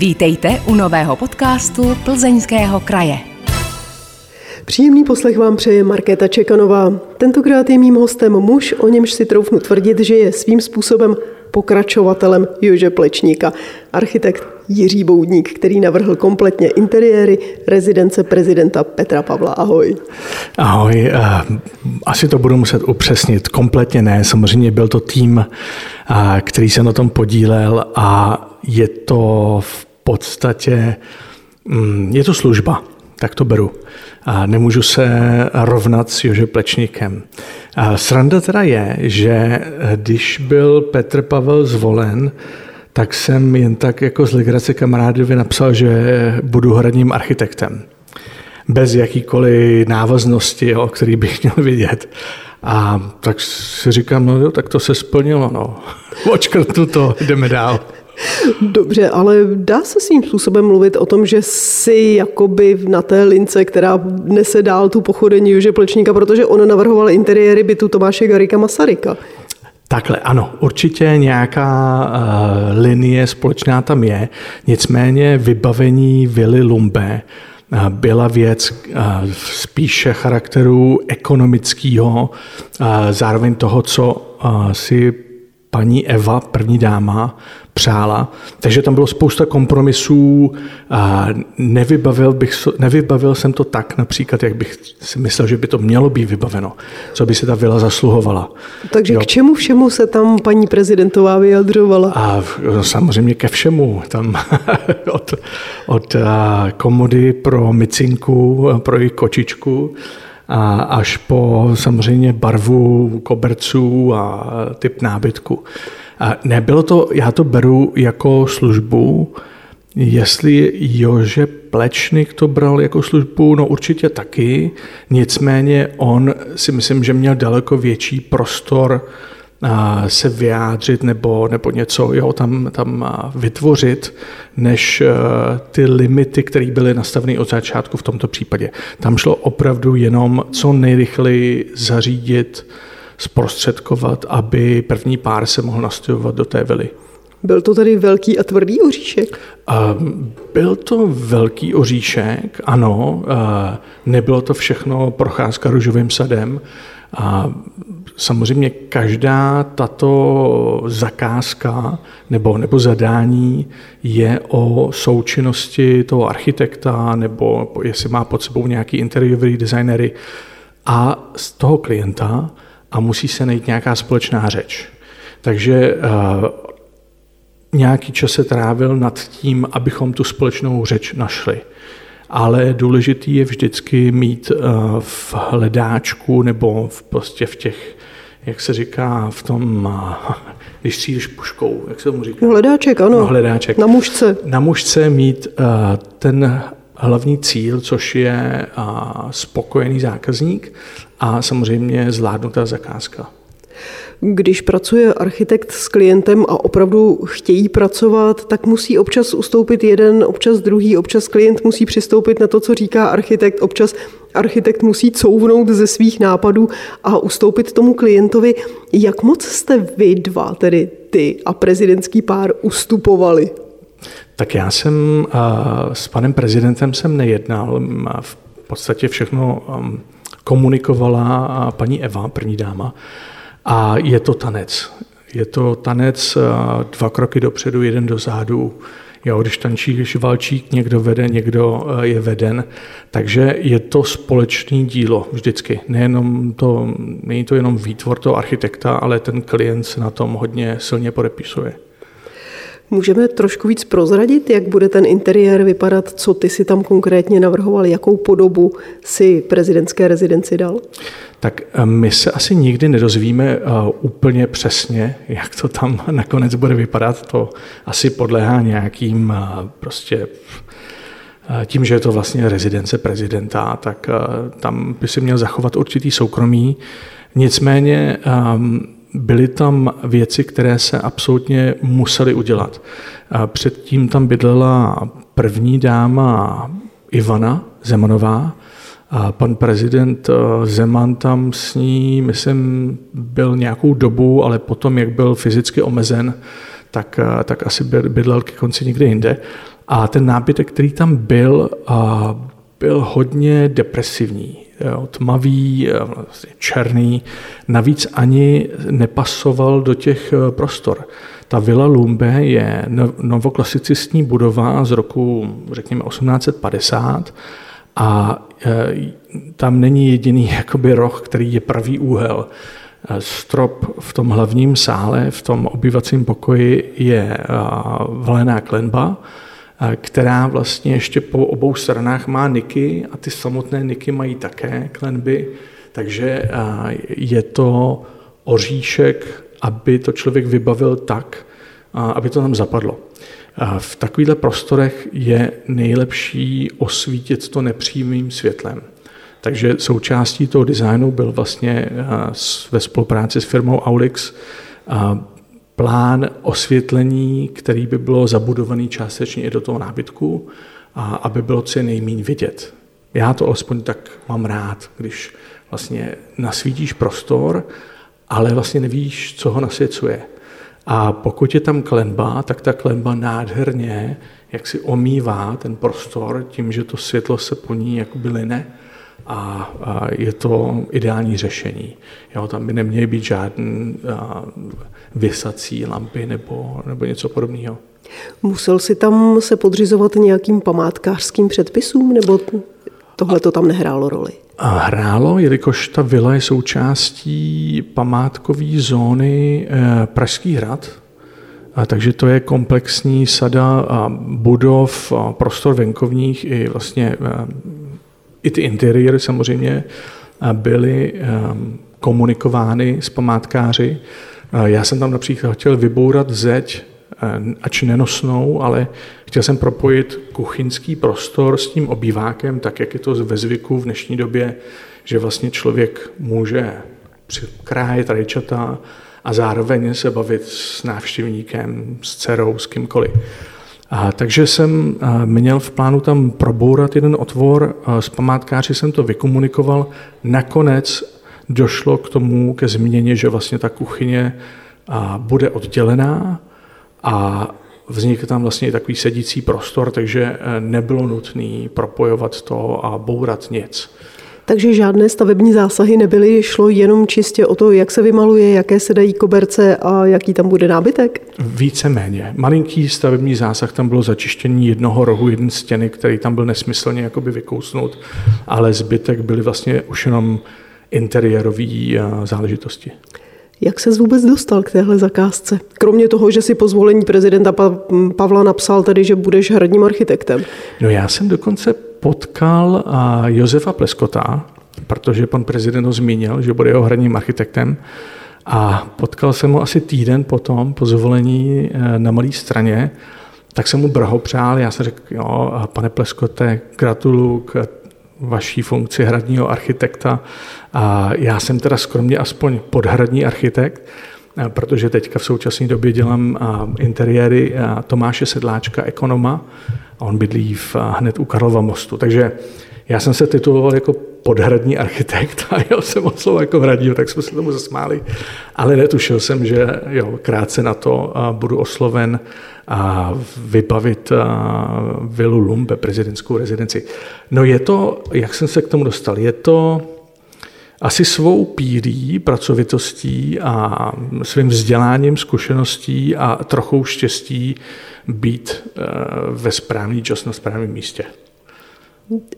Vítejte u nového podcastu Plzeňského kraje. Příjemný poslech vám přeje Markéta Čekanová. Tentokrát je mým hostem muž, o němž si troufnu tvrdit, že je svým způsobem pokračovatelem Jože Plečníka, architekt Jiří Boudník, který navrhl kompletně interiéry rezidence prezidenta Petra Pavla. Ahoj. Ahoj, eh, asi to budu muset upřesnit. Kompletně ne, samozřejmě byl to tým, eh, který se na tom podílel a je to v podstatě, mm, je to služba, tak to beru. A nemůžu se rovnat s Jože Plečníkem. A sranda teda je, že když byl Petr Pavel zvolen, tak jsem jen tak jako z legrace kamarádovi napsal, že budu hradním architektem. Bez jakýkoliv návaznosti, o který bych měl vidět. A tak si říkám, no jo, tak to se splnilo, no. Očkrtnu to, jdeme dál. Dobře, ale dá se svým způsobem mluvit o tom, že jsi jakoby na té lince, která nese dál tu pochodení Juže Plečníka, protože on navrhoval interiéry bytu Tomáše Garika Masaryka. Takhle, ano, určitě nějaká uh, linie společná tam je, nicméně vybavení Vily Lumbe uh, byla věc uh, spíše charakteru ekonomického, zároveň toho, co si paní Eva, první dáma, přála. Takže tam bylo spousta kompromisů a nevybavil, bych, nevybavil jsem to tak například, jak bych si myslel, že by to mělo být vybaveno, co by se ta vila zasluhovala. Takže jo. k čemu všemu se tam paní prezidentová vyjadřovala? A no, samozřejmě ke všemu. Tam od, od komody pro micinku, pro její kočičku, a až po samozřejmě barvu koberců a typ nábytku. A nebylo to, já to beru jako službu, Jestli Jože Plečnik to bral jako službu, no určitě taky. Nicméně on si myslím, že měl daleko větší prostor se vyjádřit nebo, nebo něco jo, tam, tam vytvořit, než ty limity, které byly nastaveny od začátku v tomto případě. Tam šlo opravdu jenom co nejrychleji zařídit zprostředkovat, aby první pár se mohl nastěhovat do té vily. Byl to tedy velký a tvrdý oříšek? Byl to velký oříšek, ano. Nebylo to všechno procházka růžovým sadem. A samozřejmě každá tato zakázka nebo, nebo zadání je o součinnosti toho architekta nebo jestli má pod sebou nějaký interiérový designery a z toho klienta a musí se najít nějaká společná řeč. Takže uh, nějaký čas se trávil nad tím, abychom tu společnou řeč našli. Ale důležitý je vždycky mít uh, v hledáčku nebo v, prostě v těch, jak se říká, v tom, uh, když střílíš puškou, jak se mu říká? Hledáček, ano. No, hledáček. Na mužce. Na mužce mít ten hlavní cíl, což je spokojený zákazník a samozřejmě zvládnutá zakázka. Když pracuje architekt s klientem a opravdu chtějí pracovat, tak musí občas ustoupit jeden, občas druhý, občas klient musí přistoupit na to, co říká architekt, občas architekt musí couvnout ze svých nápadů a ustoupit tomu klientovi. Jak moc jste vy dva, tedy ty a prezidentský pár, ustupovali? Tak já jsem s panem prezidentem jsem nejednal. V podstatě všechno um, komunikovala paní Eva, první dáma. A je to tanec. Je to tanec dva kroky dopředu, jeden dozadu. Jo, když tančí valčík, někdo vede, někdo je veden. Takže je to společný dílo vždycky. Nejenom to, není to jenom výtvor toho architekta, ale ten klient se na tom hodně silně podepisuje. Můžeme trošku víc prozradit, jak bude ten interiér vypadat, co ty si tam konkrétně navrhoval, jakou podobu si prezidentské rezidenci dal? Tak eh, my se asi nikdy nedozvíme eh, úplně přesně, jak to tam nakonec bude vypadat. To asi podléhá nějakým eh, prostě tím, že je to vlastně rezidence prezidenta, tak tam by si měl zachovat určitý soukromí. Nicméně ehm, byly tam věci, které se absolutně musely udělat. Předtím tam bydlela první dáma Ivana Zemanová, a pan prezident eh, Zeman tam s ní, myslím, byl nějakou dobu, ale potom, jak byl fyzicky omezen, tak, tak asi bydlel ke konci někde jinde. A ten nábytek, který tam byl, byl hodně depresivní, tmavý, vlastně černý, navíc ani nepasoval do těch prostor. Ta Villa Lumbe je no, novoklasicistní budova z roku, řekněme, 1850 a e, tam není jediný jakoby roh, který je pravý úhel. Strop v tom hlavním sále, v tom obyvacím pokoji je valená klenba, která vlastně ještě po obou stranách má niky a ty samotné niky mají také klenby, takže je to oříšek aby to člověk vybavil tak, aby to tam zapadlo. V takovýchto prostorech je nejlepší osvítit to nepřímým světlem. Takže součástí toho designu byl vlastně ve spolupráci s firmou Aulix plán osvětlení, který by bylo zabudovaný částečně i do toho nábytku, a aby bylo co nejméně vidět. Já to alespoň tak mám rád, když vlastně nasvítíš prostor ale vlastně nevíš, co ho nasvěcuje. A pokud je tam klenba, tak ta klenba nádherně jak si omývá ten prostor tím, že to světlo se po ní jakoby line a, a je to ideální řešení. Jo, tam by neměly být žádné vysací lampy nebo, nebo něco podobného. Musel si tam se podřizovat nějakým památkářským předpisům, nebo tohle to tam nehrálo roli? hrálo, jelikož ta vila je součástí památkové zóny eh, Pražský hrad, a takže to je komplexní sada budov, prostor venkovních i vlastně eh, i ty interiéry samozřejmě byly eh, komunikovány s památkáři. Já jsem tam například chtěl vybourat zeď Eh, ač nenosnou, ale chtěl jsem propojit kuchyňský prostor s tím obývákem, tak jak je to ve zvyku v dnešní době, že vlastně člověk může přikrájet rajčata a zároveň se bavit s návštěvníkem, s dcerou, s kýmkoliv. A, takže jsem a, měl v plánu tam probourat jeden otvor, a, s památkáři jsem to vykomunikoval. Nakonec došlo k tomu, ke změně, že vlastně ta kuchyně a, bude oddělená a vznikl tam vlastně takový sedící prostor, takže eh, nebylo nutné propojovat to a bourat nic. Takže žádné stavební zásahy nebyly, šlo jenom čistě o to, jak se vymaluje, jaké se dají koberce a jaký tam bude nábytek? Víceméně. Malinký stavební zásah tam bylo začištění jednoho rohu, jeden stěny, který tam byl nesmyslně jakoby vykousnut, ale zbytek byly vlastně už jenom interiérové eh, záležitosti. Jak se vůbec dostal k téhle zakázce? Kromě toho, že si po zvolení prezidenta Pavla napsal tedy, že budeš hradním architektem. No já jsem dokonce potkal Josefa Pleskota, protože pan prezident ho zmínil, že bude jeho hradním architektem. A potkal jsem ho asi týden potom, po zvolení e, na malé straně, tak jsem mu brahopřál. Já jsem řekl, jo, pane Pleskote, gratuluju k vaší funkci hradního architekta. A já jsem teda skromně aspoň podhradní architekt, protože teďka v současné době dělám interiéry Tomáše Sedláčka, ekonoma, a on bydlí v, hned u Karlova mostu. Takže já jsem se tituloval jako podhradní architekt a jel jsem od slova jako hradího, tak jsme se tomu zasmáli. Ale netušil jsem, že jo, krátce na to budu osloven a vybavit vilu Lumbe, prezidentskou rezidenci. No je to, jak jsem se k tomu dostal, je to asi svou pírí, pracovitostí a svým vzděláním, zkušeností a trochou štěstí být e, ve správný čas na správném místě.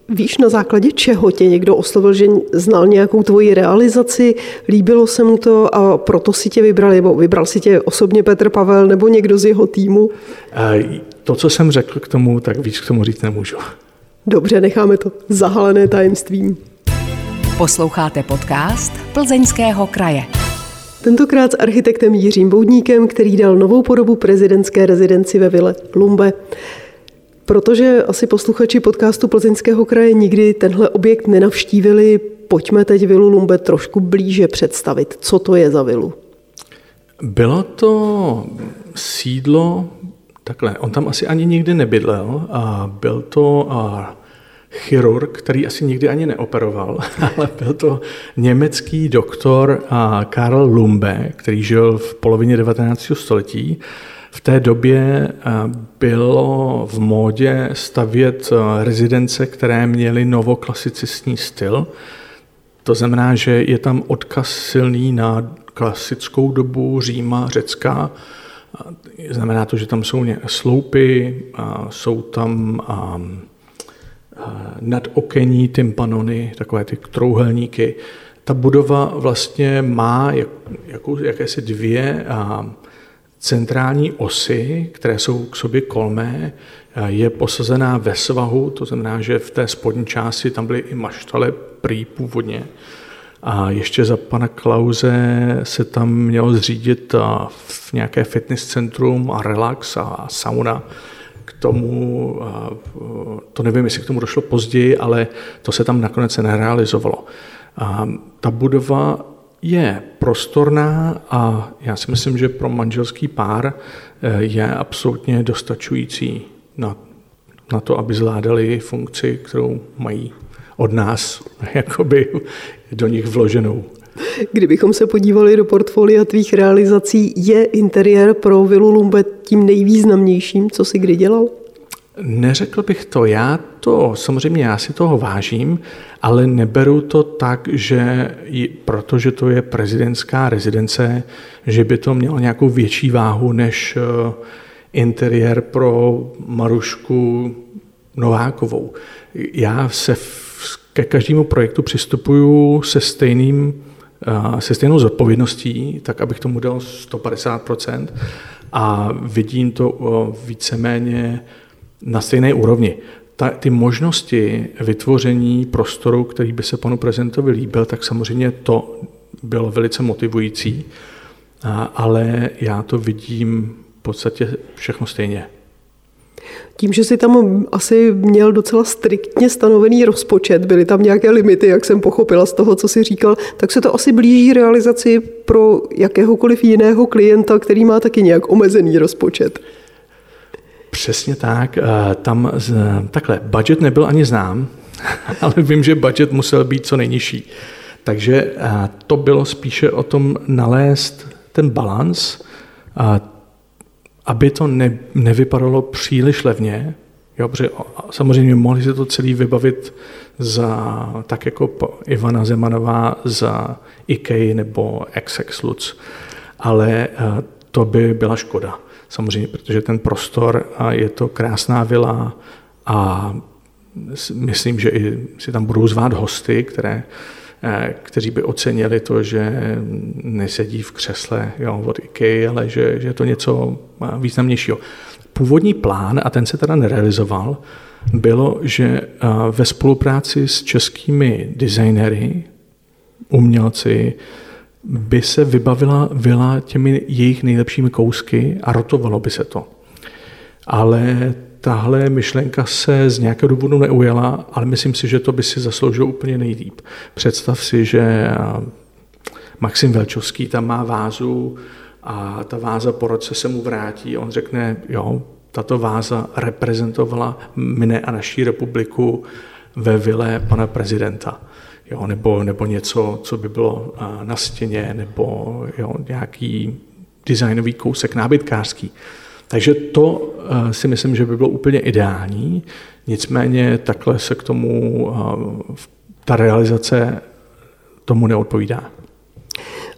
Víš, na základě čeho tě někdo oslovil, že znal nějakou tvoji realizaci, líbilo se mu to a proto si tě vybral, nebo vybral si tě osobně Petr Pavel nebo někdo z jeho týmu? To, co jsem řekl k tomu, tak víc k tomu říct nemůžu. Dobře, necháme to zahalené tajemstvím. Posloucháte podcast Plzeňského kraje. Tentokrát s architektem Jiřím Boudníkem, který dal novou podobu prezidentské rezidenci ve Vile Lumbe. Protože asi posluchači podcastu Plzeňského kraje nikdy tenhle objekt nenavštívili, pojďme teď vilu Lumbe trošku blíže představit. Co to je za vilu? Bylo to sídlo, takhle, on tam asi ani nikdy nebydlel a byl to a chirurg, který asi nikdy ani neoperoval, ale byl to německý doktor Karl Lumbe, který žil v polovině 19. století V té době bylo v módě stavět rezidence, které měly novoklasicistní styl. To znamená, že je tam odkaz silný na klasickou dobu Říma, Řecka. Znamená to, že tam jsou sloupy, jsou tam nadokení tympanony, takové ty trouhelníky. Ta budova vlastně má jak, jakou, jakési dvě centrální osy, které jsou k sobě kolmé, je posazená ve svahu, to znamená, že v té spodní části tam byly i maštale prý původně. A ještě za pana Klauze se tam mělo zřídit v nějaké fitness centrum a relax a sauna. Tomu, to nevím, jestli k tomu došlo později, ale to se tam nakonec nerealizovalo. Ta budova je prostorná a já si myslím, že pro manželský pár e, je absolutně dostačující na, na to, aby zvládali funkci, kterou mají od nás jakoby do nich vloženou. Kdybychom se podívali do portfolia tvých realizací, je interiér pro Vilu Lumbe tím nejvýznamnějším, co jsi kdy dělal? Neřekl bych to. Já to, samozřejmě já si toho vážím, ale neberu to tak, že protože to je prezidentská rezidence, že by to mělo nějakou větší váhu než eh, interiér pro Marušku Novákovou. Já se ke každému projektu přistupuju se stejným se stejnou zodpovědností, tak abych tomu dal 150% a vidím to víceméně na stejné úrovni. Ta, ty možnosti vytvoření prostoru, který by se panu prezidentovi líbil, tak samozřejmě to bylo velice motivující, ale já to vidím v podstatě všechno stejně. Tím, že si tam asi měl docela striktně stanovený rozpočet, byly tam nějaké limity, jak jsem pochopila z toho, co si říkal, tak se to asi blíží realizaci pro jakéhokoliv jiného klienta, který má taky nějak omezený rozpočet. Přesně tak. Eh, tam takhle, budget nebyl ani znám, ale vím, že budget musel být co nejnižší. Takže eh, to bylo spíše o tom nalézt ten balans, eh, aby to ne, nevypadalo příliš levně, Jo, protože samozřejmě mohli si to celý vybavit za, tak jako Ivana Zemanová za IKEA nebo XX Lutz, ale to by byla škoda samozřejmě, protože ten prostor a je to krásná vila a myslím, že i si tam budou zvát hosty, které, eh, kteří by ocenili to, že nesedí v křesle jo, od IKEA, ale že, že je to něco eh, významnějšího. Původní plán, a ten se teda nerealizoval, bylo, že eh, ve spolupráci s českými designery, umělci, by se vybavila vila těmi jejich nejlepšími kousky a rotovalo by se to. Ale tahle myšlenka se z nějakého důvodu neujela, ale myslím si, že to by si zasloužilo úplně nejlíp. Představ si, že Maxim Velčovský tam má vázu a ta váza po roce se mu vrátí. On řekne, jo, tato váza reprezentovala mne a naší republiku ve vile pana prezidenta jo, nebo, nebo něco, co by bylo na stěně, nebo jo, nějaký designový kousek nábytkářský. Takže to si myslím, že by bylo úplně ideální, nicméně takhle se k tomu ta realizace tomu neodpovídá.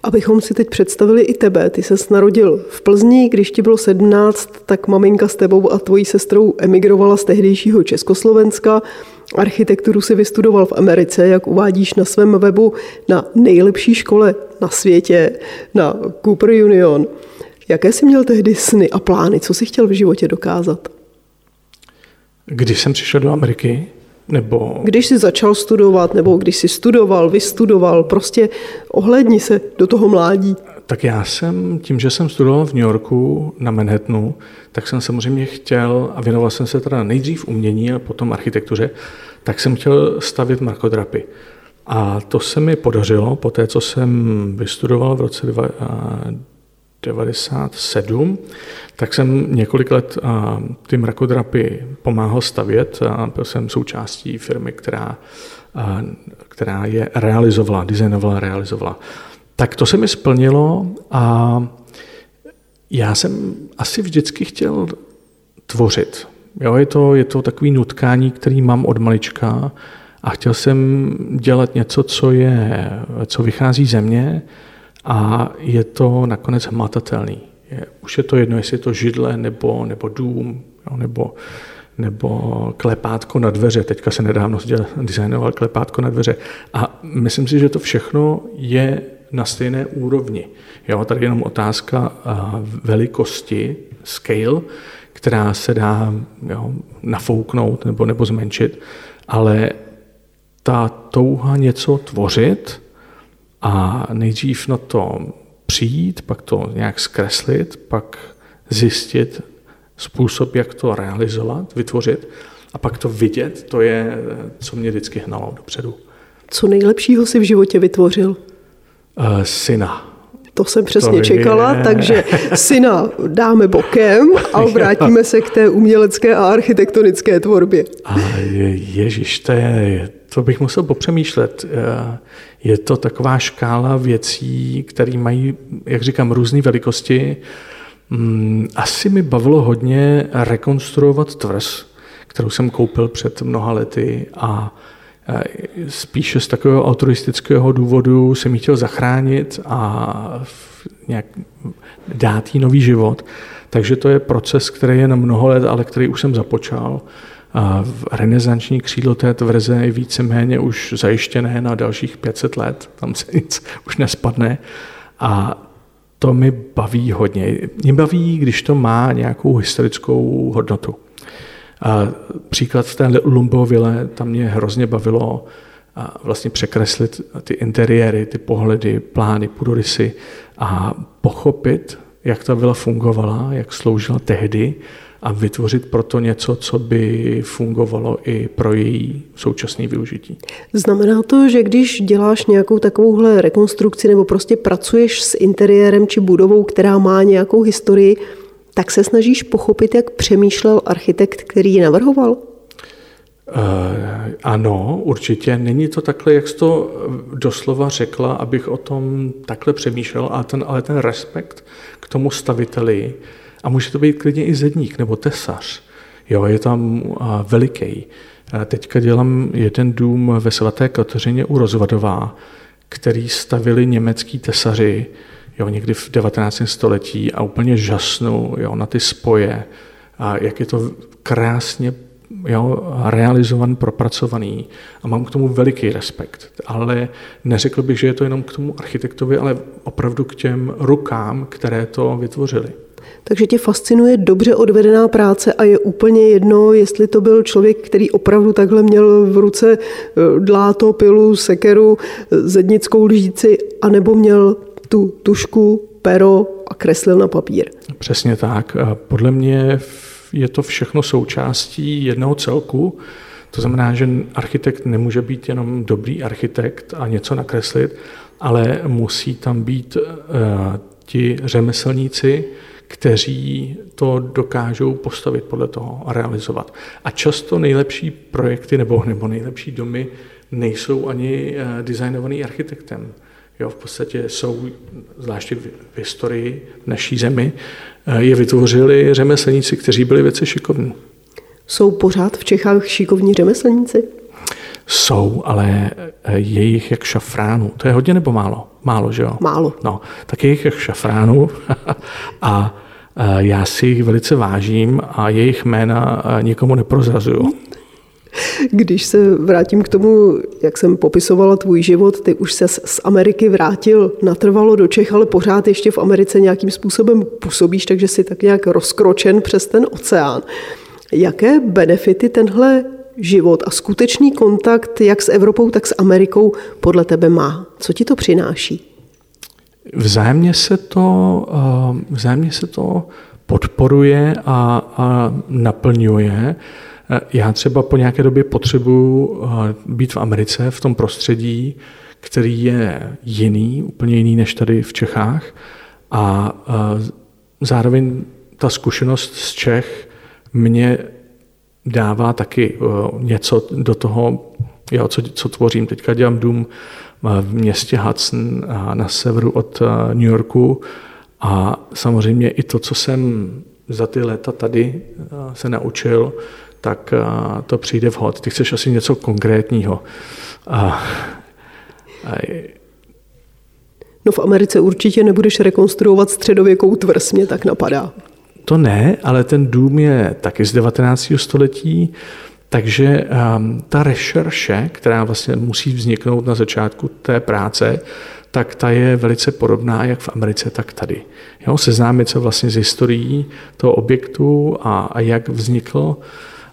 Abychom si teď představili i tebe, ty se narodil v Plzni, když ti bylo 17, tak maminka s tebou a tvojí sestrou emigrovala z tehdejšího Československa. Architekturu si vystudoval v Americe, jak uvádíš na svém webu, na nejlepší škole na světě, na Cooper Union. Jaké jsi měl tehdy sny a plány? Co jsi chtěl v životě dokázat? Když jsem přišel do Ameriky, nebo... Když jsi začal studovat, nebo když jsi studoval, vystudoval, prostě ohledni se do toho mládí. Tak já jsem, tím, že jsem studoval v New Yorku na Manhattanu, tak jsem samozřejmě chtěl, a věnoval jsem se teda nejdřív umění a potom architektuře, tak jsem chtěl stavět markodrapy. A to se mi podařilo po té, co jsem vystudoval v roce 1997, tak jsem několik let ty mrakodrapy pomáhal stavět a byl jsem součástí firmy, která, která je realizovala, designovala, realizovala. Tak to se mi splnilo a Já jsem asi vždycky chtěl tvořit. Jo, je, to, je to takový nutkání, který mám od malička a chtěl jsem dělat něco, co, je, co vychází ze mě a je to nakonec hmatatelný. Je, už je to jedno, jestli je to židle nebo, nebo dům, jo, nebo, nebo klepátko na dveře. Teďka se nedávno designoval klepátko na dveře. A myslím si, že to všechno je na stejné úrovni. Jo, tady je jenom otázka velikosti, scale, která se dá jo, nafouknout nebo, nebo zmenšit, ale ta touha něco tvořit a nejdřív na to přijít, pak to nějak zkreslit, pak zjistit způsob, jak to realizovat, vytvořit a pak to vidět, to je, co mě vždycky hnalo dopředu. Co nejlepšího si v životě vytvořil? Uh, syna. To jsem přesně to čekala, je. takže syna dáme bokem a obrátíme se k té umělecké a architektonické tvorbě. A je, ježiš, to, je, to bych musel popřemýšlet. Je to taková škála věcí, které mají, jak říkám, různé velikosti. Mm, asi mi bavilo hodně rekonstruovat tvrz, kterou jsem koupil před mnoha lety a Eh, spíše z takového autoristického důvodu jsem ji chtěl zachránit a nějak dát jí nový život. Takže to je proces, který je na mnoho let, ale který už jsem započal. Renesanční křídlo té tvrze je víceméně už zajištěné na dalších 500 let, tam se nic už nespadne. A to mi baví hodně. Mě baví, když to má nějakou historickou hodnotu. A příklad v té Lumbovile, tam mě hrozně bavilo a vlastně překreslit ty interiéry, ty pohledy, plány, půdorysy a pochopit, jak ta vila fungovala, jak sloužila tehdy a vytvořit proto něco, co by fungovalo i pro její současné využití. Znamená to, že když děláš nějakou takovouhle rekonstrukci nebo prostě pracuješ s interiérem či budovou, která má nějakou historii, tak se snažíš pochopit, jak přemýšlel architekt, který ji navrhoval? Uh, ano, určitě. Není to takhle, jak jsi to doslova řekla, abych o tom takhle přemýšlel, ale ten, ale ten respekt k tomu staviteli, a může to být klidně i zedník nebo tesař, jo, je tam veliký. Teďka dělám jeden dům ve svaté Kateřině u Rozvadová, který stavili německý tesaři, jo, někdy v 19. století a úplně žasnu jo, na ty spoje a jak je to krásně jo, realizovan, propracovaný a mám k tomu veliký respekt. Ale neřekl bych, že je to jenom k tomu architektovi, ale opravdu k těm rukám, které to vytvořili. Takže tě fascinuje dobře odvedená práce a je úplně jedno, jestli to byl člověk, který opravdu takhle měl v ruce eh, dláto, pilu, sekeru, eh, zednickou lžíci, anebo měl tu tušku, pero a kreslil na papír. Přesně tak. Podle mě je to všechno součástí jednoho celku. To znamená, že architekt nemůže být jenom dobrý architekt a něco nakreslit, ale musí tam být ti řemeslníci, kteří to dokážou postavit podle toho a realizovat. A často nejlepší projekty nebo, nebo nejlepší domy nejsou ani uh, designovaný architektem. Jo, v podstatě jsou, zvláště v historii naší zemi, eh, je vytvořili řemeslníci, kteří byli věci šikovní. Jsou pořád v Čechách šikovní řemeslníci? Jsou, ale eh, je jich jak šafránu. To je hodně nebo málo? Málo, že jo? Málo. No, tak je jich jak šafránu a eh, já si jich velice vážím a jejich jména nikomu neprozrazuju. Když se vrátím k tomu, jak jsem popisovala tvůj život, ty už se z Ameriky vrátil natrvalo do Čech, ale pořád ještě v Americe nějakým způsobem působíš, takže jsi tak nějak rozkročen přes ten oceán. Jaké benefity tenhle život a skutečný kontakt jak s Evropou, tak s Amerikou podle tebe má? Co ti to přináší? Vzájemně se to, eh, vzájemně se to podporuje a, a naplňuje. Eh, já třeba po nějaké době potřebuji eh, být v Americe, v tom prostředí, který je jiný, úplně jiný než tady v Čechách. A zároveň ta zkušenost z Čech mě dává taky něco do toho, jo, co, co tvořím. Teďka dělám dům v městě Hudson na severu od New Yorku A samozřejmě i to, co jsem za ty léta tady se naučil, tak to přijde vhod. Ty chceš asi něco konkrétního. A, a No v Americe určitě nebudeš rekonstruovat středověkou tvrz, mě tak napadá. To ne, ale ten dům je taky z 19. století, takže um, ta rešerše, která vlastně musí vzniknout na začátku té práce, tak ta je velice podobná jak v Americe, tak tady. Jo, seznámit se vlastně s historií toho objektu a, a jak vznikl.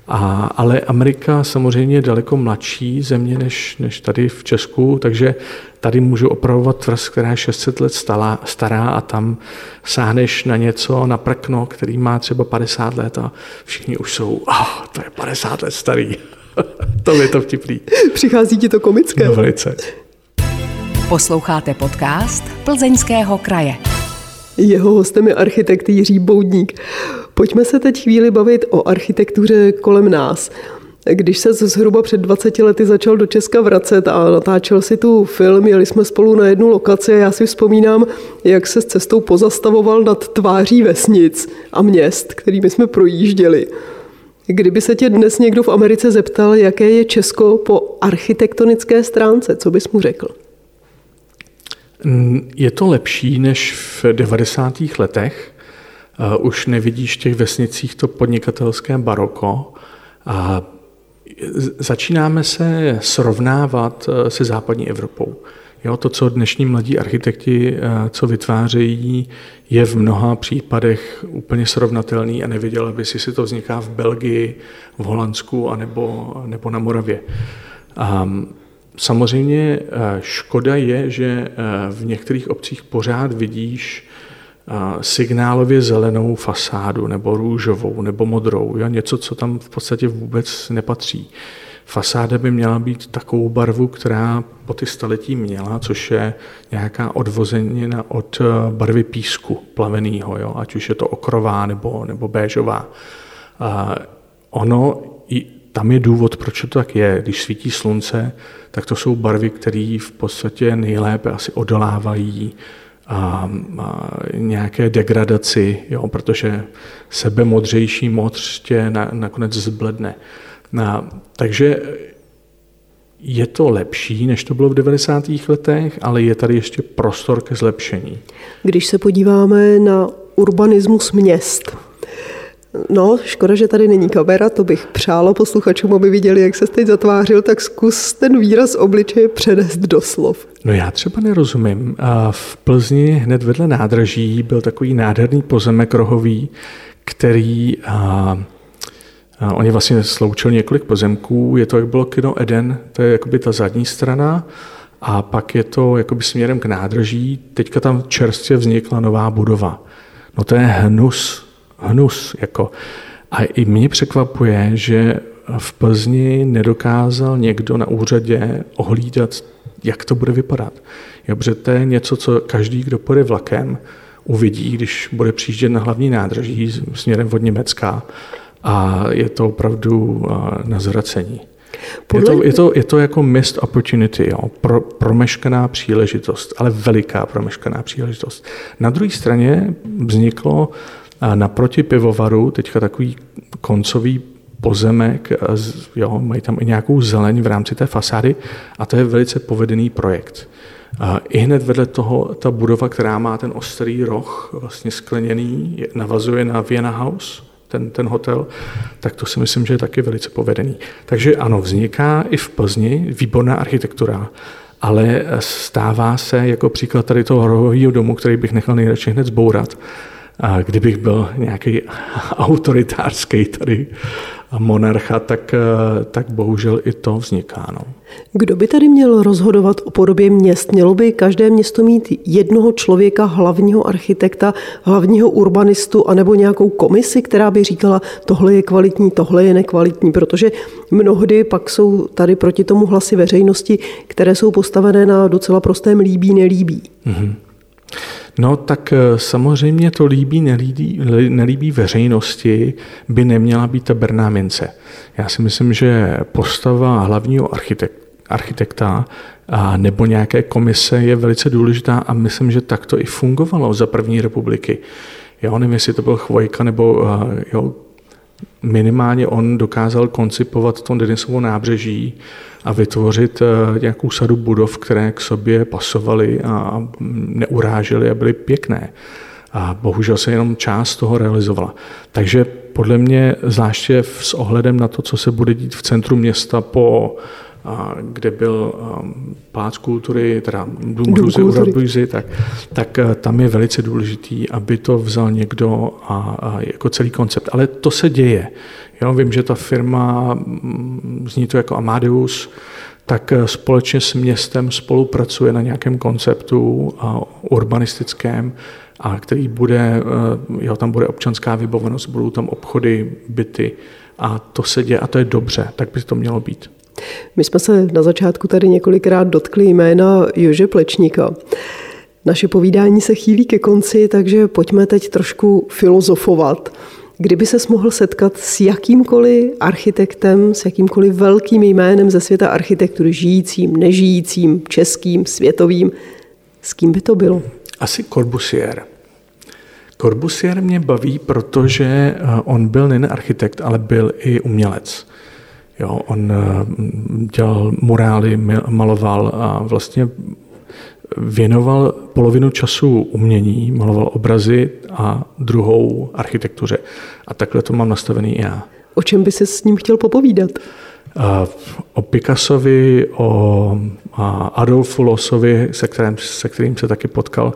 A, ale Amerika samozřejmě je daleko mladší země než, než tady v Česku, takže tady můžu opravovat tvrz, která je 600 let stará, stará a tam sáhneš na něco, na prkno, který má třeba 50 let a všichni už jsou, oh, to je 50 let starý. to je to vtipný. Přichází ti to komické? No, velice. Posloucháte podcast Plzeňského kraje. Jeho hostem je architekt Jiří Boudník. Pojďme se teď chvíli bavit o architektuře kolem nás. Když se zhruba před 20 lety začal do Česka vracet a natáčel si tu film, jeli jsme spolu na jednu lokaci a já si vzpomínám, jak se s cestou pozastavoval nad tváří vesnic a měst, kterými jsme projížděli. Kdyby se tě dnes někdo v Americe zeptal, jaké je Česko po architektonické stránce, co bys mu řekl? Je to lepší než v 90. letech. Už nevidíš v těch vesnicích to podnikatelské baroko. A začínáme se srovnávat eh, se západní Evropou. Jo, to, co dnešní mladí architekti, eh, co vytvářejí, je v mnoha případech úplně srovnatelný a nevěděla by si, to vzniká v Belgii, v Holandsku anebo, nebo na Moravě. A samozřejmě eh, škoda je, že v některých obcích pořád vidíš signálově zelenou fasádu, nebo růžovou, nebo modrou, jo? něco, co tam v podstatě vůbec nepatří. Fasáda by měla být takovou barvu, která po ty staletí měla, což je nějaká odvozenina od eh, barvy písku plaveného, jo? ať už je to okrová nebo, nebo béžová. Ono, i tam je důvod, proč to tak je. Když svítí slunce, tak to jsou barvy, které v podstatě nejlépe asi odolávají a, a nějaké degradaci, jo, protože sebe modřejší modř tě na, nakonec zbledne. A, takže je to lepší, než to bylo v 90. letech, ale je tady ještě prostor ke zlepšení. Když se podíváme na urbanismus měst, No, škoda, že tady není kamera, to bych přála posluchačům, aby viděli, jak se teď zatvářil, tak zkus ten výraz obličeje přenést do slov. No já třeba nerozumím. V Plzni hned vedle nádraží byl takový nádherný pozemek rohový, který oni vlastně sloučil několik pozemků. Je to, jak bylo kino Eden, to je jakoby ta zadní strana, a pak je to jakoby směrem k nádraží. Teďka tam čerstvě vznikla nová budova. No to je hnus, hnus. Jako. A i mě překvapuje, že v Plzni nedokázal někdo na úřadě ohlídat, jak to bude vypadat. Jo, protože to je něco, co každý, kdo půjde vlakem, uvidí, když bude přijíždět na hlavní nádraží směrem od Německa a je to opravdu na zvracení. Podle... Je, to, je, to, je to jako missed opportunity, jo? Pro, promeškaná příležitost, ale veliká promeškaná příležitost. Na druhé straně vzniklo a naproti pivovaru teďka takový koncový pozemek, jo, mají tam i nějakou zeleň v rámci té fasády a to je velice povedený projekt. I hned vedle toho ta budova, která má ten ostrý roh, vlastně skleněný, navazuje na Vienna House, ten, ten hotel, tak to si myslím, že je taky velice povedený. Takže ano, vzniká i v Plzni výborná architektura, ale stává se jako příklad tady toho rohového domu, který bych nechal nejradši hned zbourat, a kdybych byl nějaký autoritářský tady monarcha, tak, eh, tak bohužel i to vzniká. No. Kdo by tady měl rozhodovat o podobě měst? Mělo by každé město mít jednoho člověka, hlavního architekta, hlavního urbanistu, anebo nějakou komisi, která by říkala, tohle je kvalitní, tohle je nekvalitní, protože mnohdy pak jsou tady proti tomu hlasy veřejnosti, které jsou postavené na docela prostém líbí, nelíbí. Mm-hmm. No tak eh, samozřejmě to líbí, nelíbí, nelíbí veřejnosti by neměla být ta berná mince. Já si myslím, že postava hlavního architek, architekta a nebo nějaké komise je velice důležitá a myslím, že tak to i fungovalo za první republiky. Jo, nevím, jestli to byl Chvojka nebo jo, minimálně on dokázal koncipovat to Denisovo nábřeží a vytvořit eh, nějakou sadu budov, které k sobě pasovaly a neurážely a byly pěkné. A bohužel se jenom část toho realizovala. Takže podle mě, zvláště s ohledem na to, co se bude dít v centru města po kde byl um, Pác kultury, teda Dům Hrůzy, tak, tak eh, tam je velice důležitý, aby to vzal někdo a, a jako celý koncept. Ale to se děje. Jo, vím, že ta firma, mm, zní to jako Amadeus, tak eh, společně s městem spolupracuje na nějakém konceptu urbanistickém, a který bude, eh, jo, tam bude občanská vybavenost, budou tam obchody, byty a to se děje a to je dobře, tak by to mělo být. My jsme se na začátku tady několikrát dotkli jména Jože Plečníka. Naše povídání se chýlí ke konci, takže pojďme teď trošku filozofovat. Kdyby se mohl setkat s jakýmkoliv architektem, s jakýmkoliv velkým jménem ze světa architektury, žijícím, nežijícím, českým, světovým, s kým by to bylo? Asi Corbusier. Corbusier mě baví, protože eh, on byl nejen architekt, ale byl i umělec. Jo, on eh, dělal murály, maloval a vlastně věnoval polovinu času umění, maloval obrazy a druhou architektuře. A takhle to mám nastavený i já. O čem by se s ním chtěl popovídat? Eh, o Picassovi, o Adolfu Losovi, se kterým, se kterým se taky potkal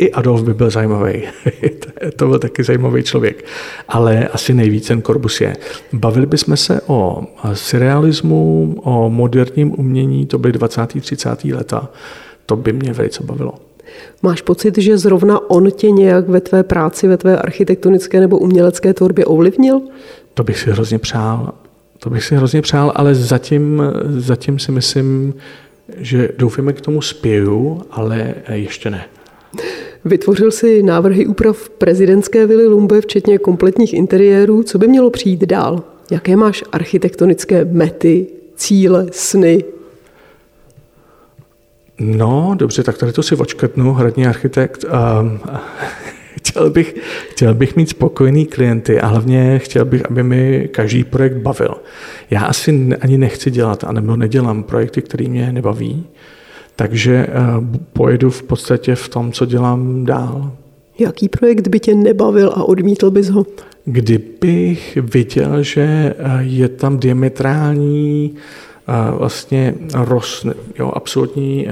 i Adolf by byl zajímavý. to byl taky zajímavý člověk. Ale asi nejvíc ten Corbusier. Bavili bychom se o surrealismu, o moderním umění, to byly 20. 30. leta. To by mě velice bavilo. Máš pocit, že zrovna on tě nějak ve tvé práci, ve tvé architektonické nebo umělecké tvorbě ovlivnil? To bych si hrozně přál. To bych si hrozně přál, ale zatím, zatím si myslím, že doufáme k tomu spěju, ale ještě ne. Vytvořil si návrhy úprav prezidentské vily Lumbe, včetně kompletních interiérů. Co by mělo přijít dál? Jaké máš architektonické mety, cíle, sny? No, dobře, tak tady to si očkrtnu, hradní architekt. Um, chtěl, bych, chtěl bych mít spokojený klienty a hlavně chtěl bych, aby mi každý projekt bavil. Já asi ani nechci dělat, anebo nedělám projekty, které mě nebaví. Takže eh, pojedu v podstatě v tom, co dělám dál. Jaký projekt by tě nebavil a odmítl bys ho? Kdybych viděl, že eh, je tam diametrální eh, vlastně roz, jo, absolutní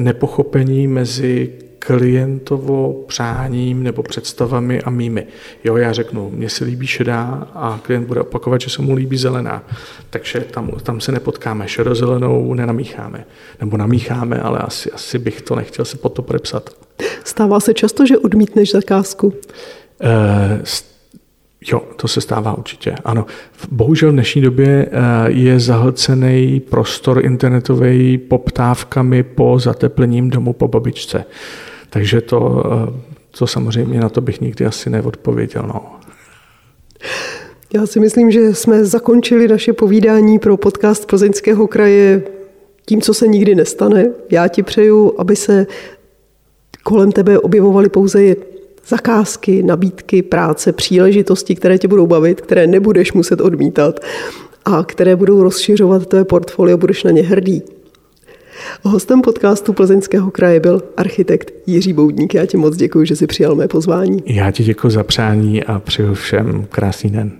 nepochopení mezi klientovo přáním nebo představami a mými. Jo, já řeknu, mně se líbí šedá a klient bude opakovat, že se mu líbí zelená. Takže tam, tam se nepotkáme. Šedozelenou nenamícháme. Nebo namícháme, ale asi, asi bych to nechtěl se pod to podepsat. Stává se často, že odmítneš zakázku? E, Jo, to se stává určitě. Ano. Bohužel v dnešní době eh, je zahlcený prostor internetový poptávkami po zateplením domu po babičce. Takže to, eh, to samozřejmě na to bych nikdy asi neodpověděl. No. Já si myslím, že jsme zakončili naše povídání pro podcast Plzeňského kraje tím, co se nikdy nestane. Já ti přeju, aby se kolem tebe objevovaly pouze zakázky, nabídky, práce, příležitosti, které tě budou bavit, které nebudeš muset odmítat a které budou rozšiřovat tvé portfolio, budeš na ně hrdý. Hostem podcastu Plzeňského kraje byl architekt Jiří Boudník. Já ti moc děkuji, že jsi přijal mé pozvání. Já ti děkuji za přání a přeju všem krásný den.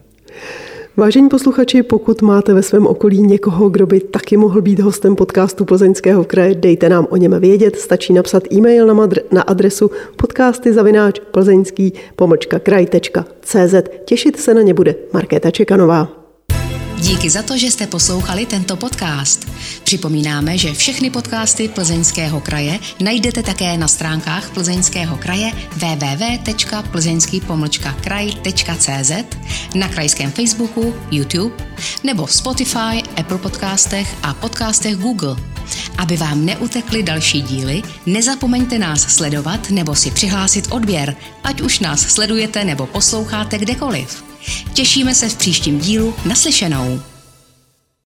Vážení posluchači, pokud máte ve svém okolí někoho, kdo by taky mohl být hostem podcastu Plzeňského kraje, dejte nám o něm vědět. Stačí napsat e-mail na, madr- na adresu podcasty zavináč plzeňský. Těšit se na ně bude Markéta Čekanová. Díky za to, že jste poslouchali tento podcast. Připomínáme, že všechny podcasty Plzeňského kraje najdete také na stránkách Plzeňského kraje www.plzeňský-kraj.cz, na krajském Facebooku, YouTube nebo Spotify, Apple podcastech a podcastech Google. Aby vám neutekly další díly, nezapomeňte nás sledovat nebo si přihlásit odběr, ať už nás sledujete nebo posloucháte kdekoliv. Těšíme se v příštím dílu naslyšenou.